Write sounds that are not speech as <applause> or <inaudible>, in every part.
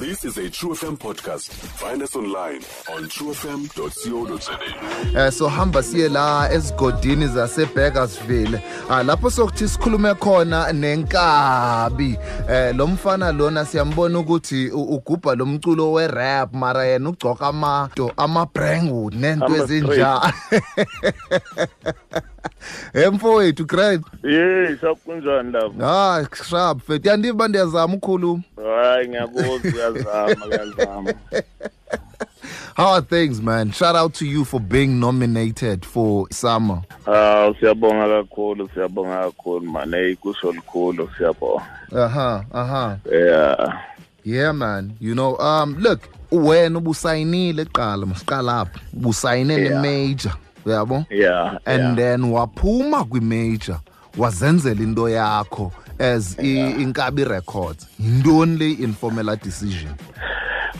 This is a True FM podcast. Find us online on truefm.co.za. eh so hamba siye la esigodini zase Bakersville ah lapho sokuthi sikhulume khona nenkabi eh lo mfana lona siyambona ukuthi ugubha lo mculo we rap mara yena ugcoka amato ama brangwood nento Ama ezinja <laughs> <laughs> Emfowethu great Yey, sakunjani lapho? ah sharp fet yandiva ndiyazama ukukhuluma Hayi ngiyakuzwa uyazama uyazama. <laughs> How are things man shout out to you for being nominated for summer Ah, siyabonga kakhulu, siyabonga kakhulu man. Hey, kusho likhulu siyabonga. aha aha Yeah. Yeah man, you know um look wena ubusayinile eqala masiqala lapha ubusayine ne Yeah. major uyabo Yeah. and yeah. then waphuma kwi major wazenzela into yakho as i- inkabi records yintoni le informal decision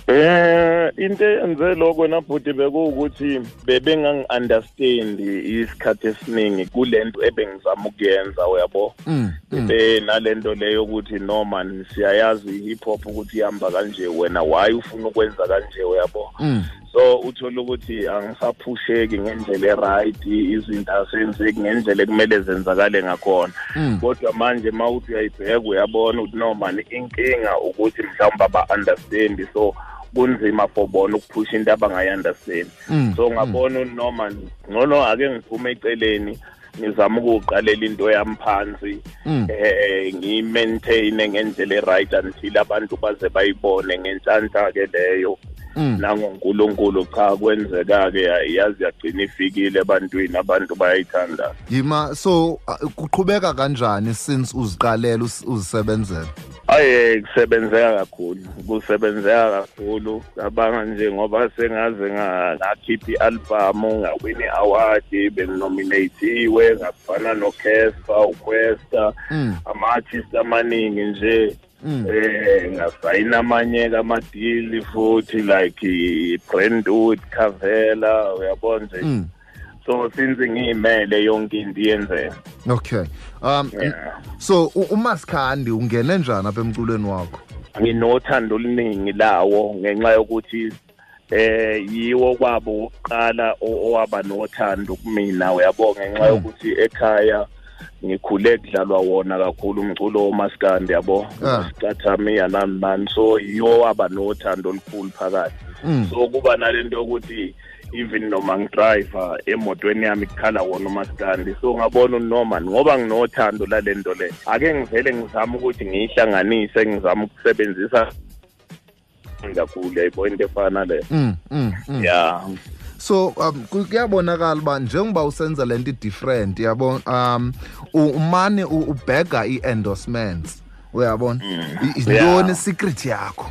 Eh into enze lokho nabhuti bekuwukuthi bebengangi-understand isikhathi esiningi kulento ebengizama ukuyenza uyabo mm, mm. be nalento leyo ukuthi no man siyayazi i-hip hop ukuthi ihamba kanje wena why ufuna ukwenza kanje uyabo Mm. So uthola ukuthi angisaphusheki ngendlela e-right izinto asenzeki ngendlela ekumele zenzakale ngakhona. Mm. kodwa manje ma uthi uyayibheka uyabona ukuthi no man inkinga ukuthi mhlawumbe aba-understand so kunzima for bona ukuphusha into abangayi-understand. Mm, so ngabona ukuthi noma ngcono ake ngiphume eceleni ngizama ukuqalela into yami phansi eh ngimaintain ngendlela e-right until abantu baze bayibone ngenhlanhla ke leyo. Nangonkulunkulu cha kwenzeka-ke yazi yagcina ifikile ebantwini abantu bayayithanda. Yima so kuqhubeka kanjani since uziqalela uzisebenzela aye kusebenzeka kakhulu kusebenzeka kakhulu. Cabanga nje ngoba sengaze ngakhiphi ngakhipha i-albhamu ngawini i-award benginominatiwe ngafana nocasper uquesta. Mm. ama-artist amaningi nje. Mm. Eh ngasayina amanye kamadili futhi like i-brandwood cavela uyabona nje. Mm. so since ngiyimele yonke into iyenzeka. Okay. Um Yeah. so u- uMasikhandi ungene njani apha emculweni wakho? Nginothando oluningi lawo ngenxa yokuthi eh yiwo kwabo oqala owaba nothando kumina uyabonga ngenxa yokuthi ekhaya ngikhule kudlalwa wona kakhulu umculo womaskandi yabo Ah. sikathamiya nani nani so yiwo waba nothando olukhulu phakathi Mm. so kuba nalento yokuthi even noma ngidriver emotweni yami kukhala wona umaskandi so ngabona unoma ngoba nginothando lalento le ake ngivele ngizame ukuthi ngiyihlanganise ngizame ukusebenzisa kakhulu yayibo into efana le. Mm. mm. ya so um ku- kuyabonakala uba njengoba usenza lento different yabo um u- umane u- ubhega i-endorsements uyabona? I- Yeah. yintoni secret yakho.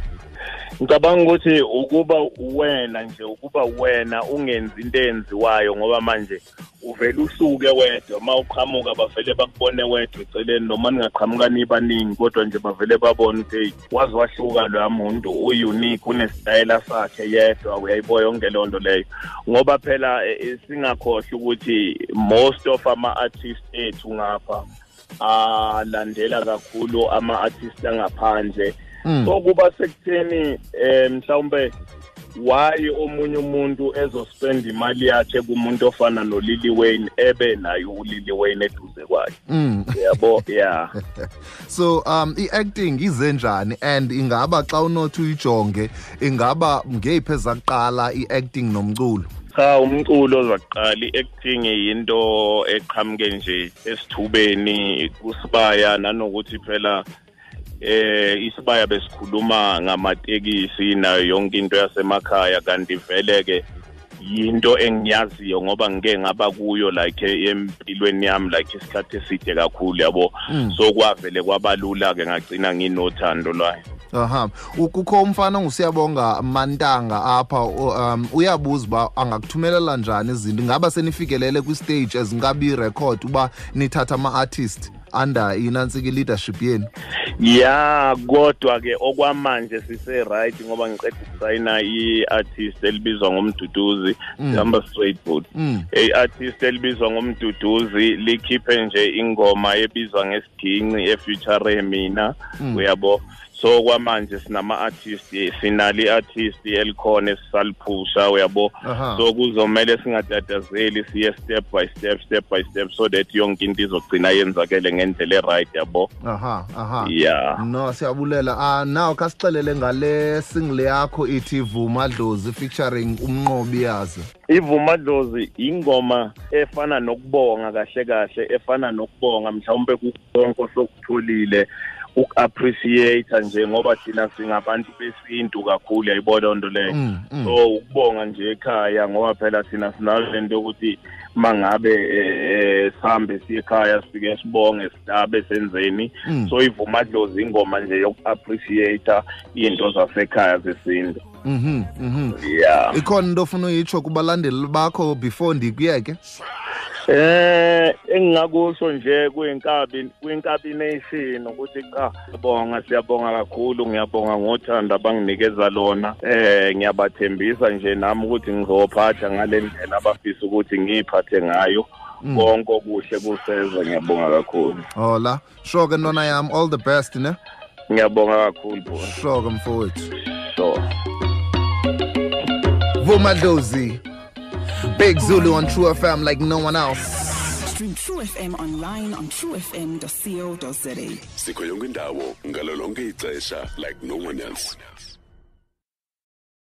Ngicabanga ukuthi ukuba wena nje ukuba wena ungenzi into eyenziwayo ngoba manje uvele usuke wedwa. Ma uqhamuka bavele bakubone wedwa eceleni noma ningaqhamuka nibaningi kodwa nje bavele babone ukuthi hey waze wahluka loya muntu u-unique unesitayela sakhe yedwa. Uyayiboya yonke leyo nto leyo. Ngoba phela eh, eh, singakhohlwa ukuthi most of ama-artist ethu ngapha alandela kakhulu ama-artist angaphandle. So kuba sekutheni eh mhlawumbe why omunye umuntu ezospend imali yakhe kumuntu ofana noLily Wayne ebe nayo uLily Wayne eduze kwakhe. Mm. yabo yeah <laughs> so um i-acting ize njani and ingaba xa unothi uyijonge ingaba ngeyiphi ezakuqala i-acting nomculo? Cha umculo ozaqala i-acting yinto eqhamuke nje esithubeni kusibaya nanokuthi phela eh isibaya besikhuluma ngamatekisi nayo yonke into yasemakhaya kanti vele ke yinto engiyaziyo ngoba ngike ngaba kuyo like empilweni yami like isikhathi eside kakhulu yabo. Mm. so kwavele kwabalula ke ngagcina nginothando lwayo. Aha. U- kukho umfana ongusiyabonga mantanga apha um uyabuza uba angakuthumelela njani izinto ingaba senifikelele kwistage ezinkabi record uba nithatha ama-artist? Under inantsika leadership yenu ya kodwa ke okwamanje sise right ngoba ngiqeda ukusayina i-artist elibizwa ngomduduzi Mm. hamba straight boot Mm. i-artist elibizwa ngomduduzi likhiphe nje ingoma ebizwa ngesiginci efuture mina Mm. uyabo so kwamanje sinama artist sinali artist elikhona esisaliphusha uyabo? Aha. so kuzomela singatatazeli siye step by step step by step so that yonke into izogcina yenzakele ngendlela eright yabo? Aha aha. Yeah no siyabulela. Ah now kasixelele ngale single yakho ithi vuma dlozi featuring umnqobi yazi. Ivuma dlozi ingoma efana nokubonga kahle kahle efana nokubonga mhlawumbe kukonke osokutholile uku-appreciate nje ngoba thina singabantu besintu kakhulu yayibona nto leyo. Mm, mm. so ukubonga nje ekhaya ngoba phela thina sinalo nto yokuthi mangabe eh, sihambe siye ekhaya sifike sibonge sidabe senzeni. Mm. so ivuma dlozi ingoma nje yoku-appreciate into zasekhaya zesintu. Mhm mhm yeah. Ikhona into ofuna uyitsho kubalandeli bakho before ndikuyeke Eh engingakusho nje kuyinkabi kwinkabination ukuthi cha siyabonga siyabonga kakhulu ngiyabonga ngothando abanginikeza lona. Eh ngiyabathembisa nje nami ukuthi ngizophatha ngale ndlela abafisa ukuthi ngiyiphathe ngayo. Konke okuhle kuseza ngiyabonga kakhulu. Hola. Sure ke ntwana yam all the best ne? Ngiyabonga kakhulu sure ke mfowethu. So vuma dlozi. Big zulu on true fm like no one else Stream True FM online on truefm.co.za. sikho yonke indawo ngalo lonke ixesha like no one else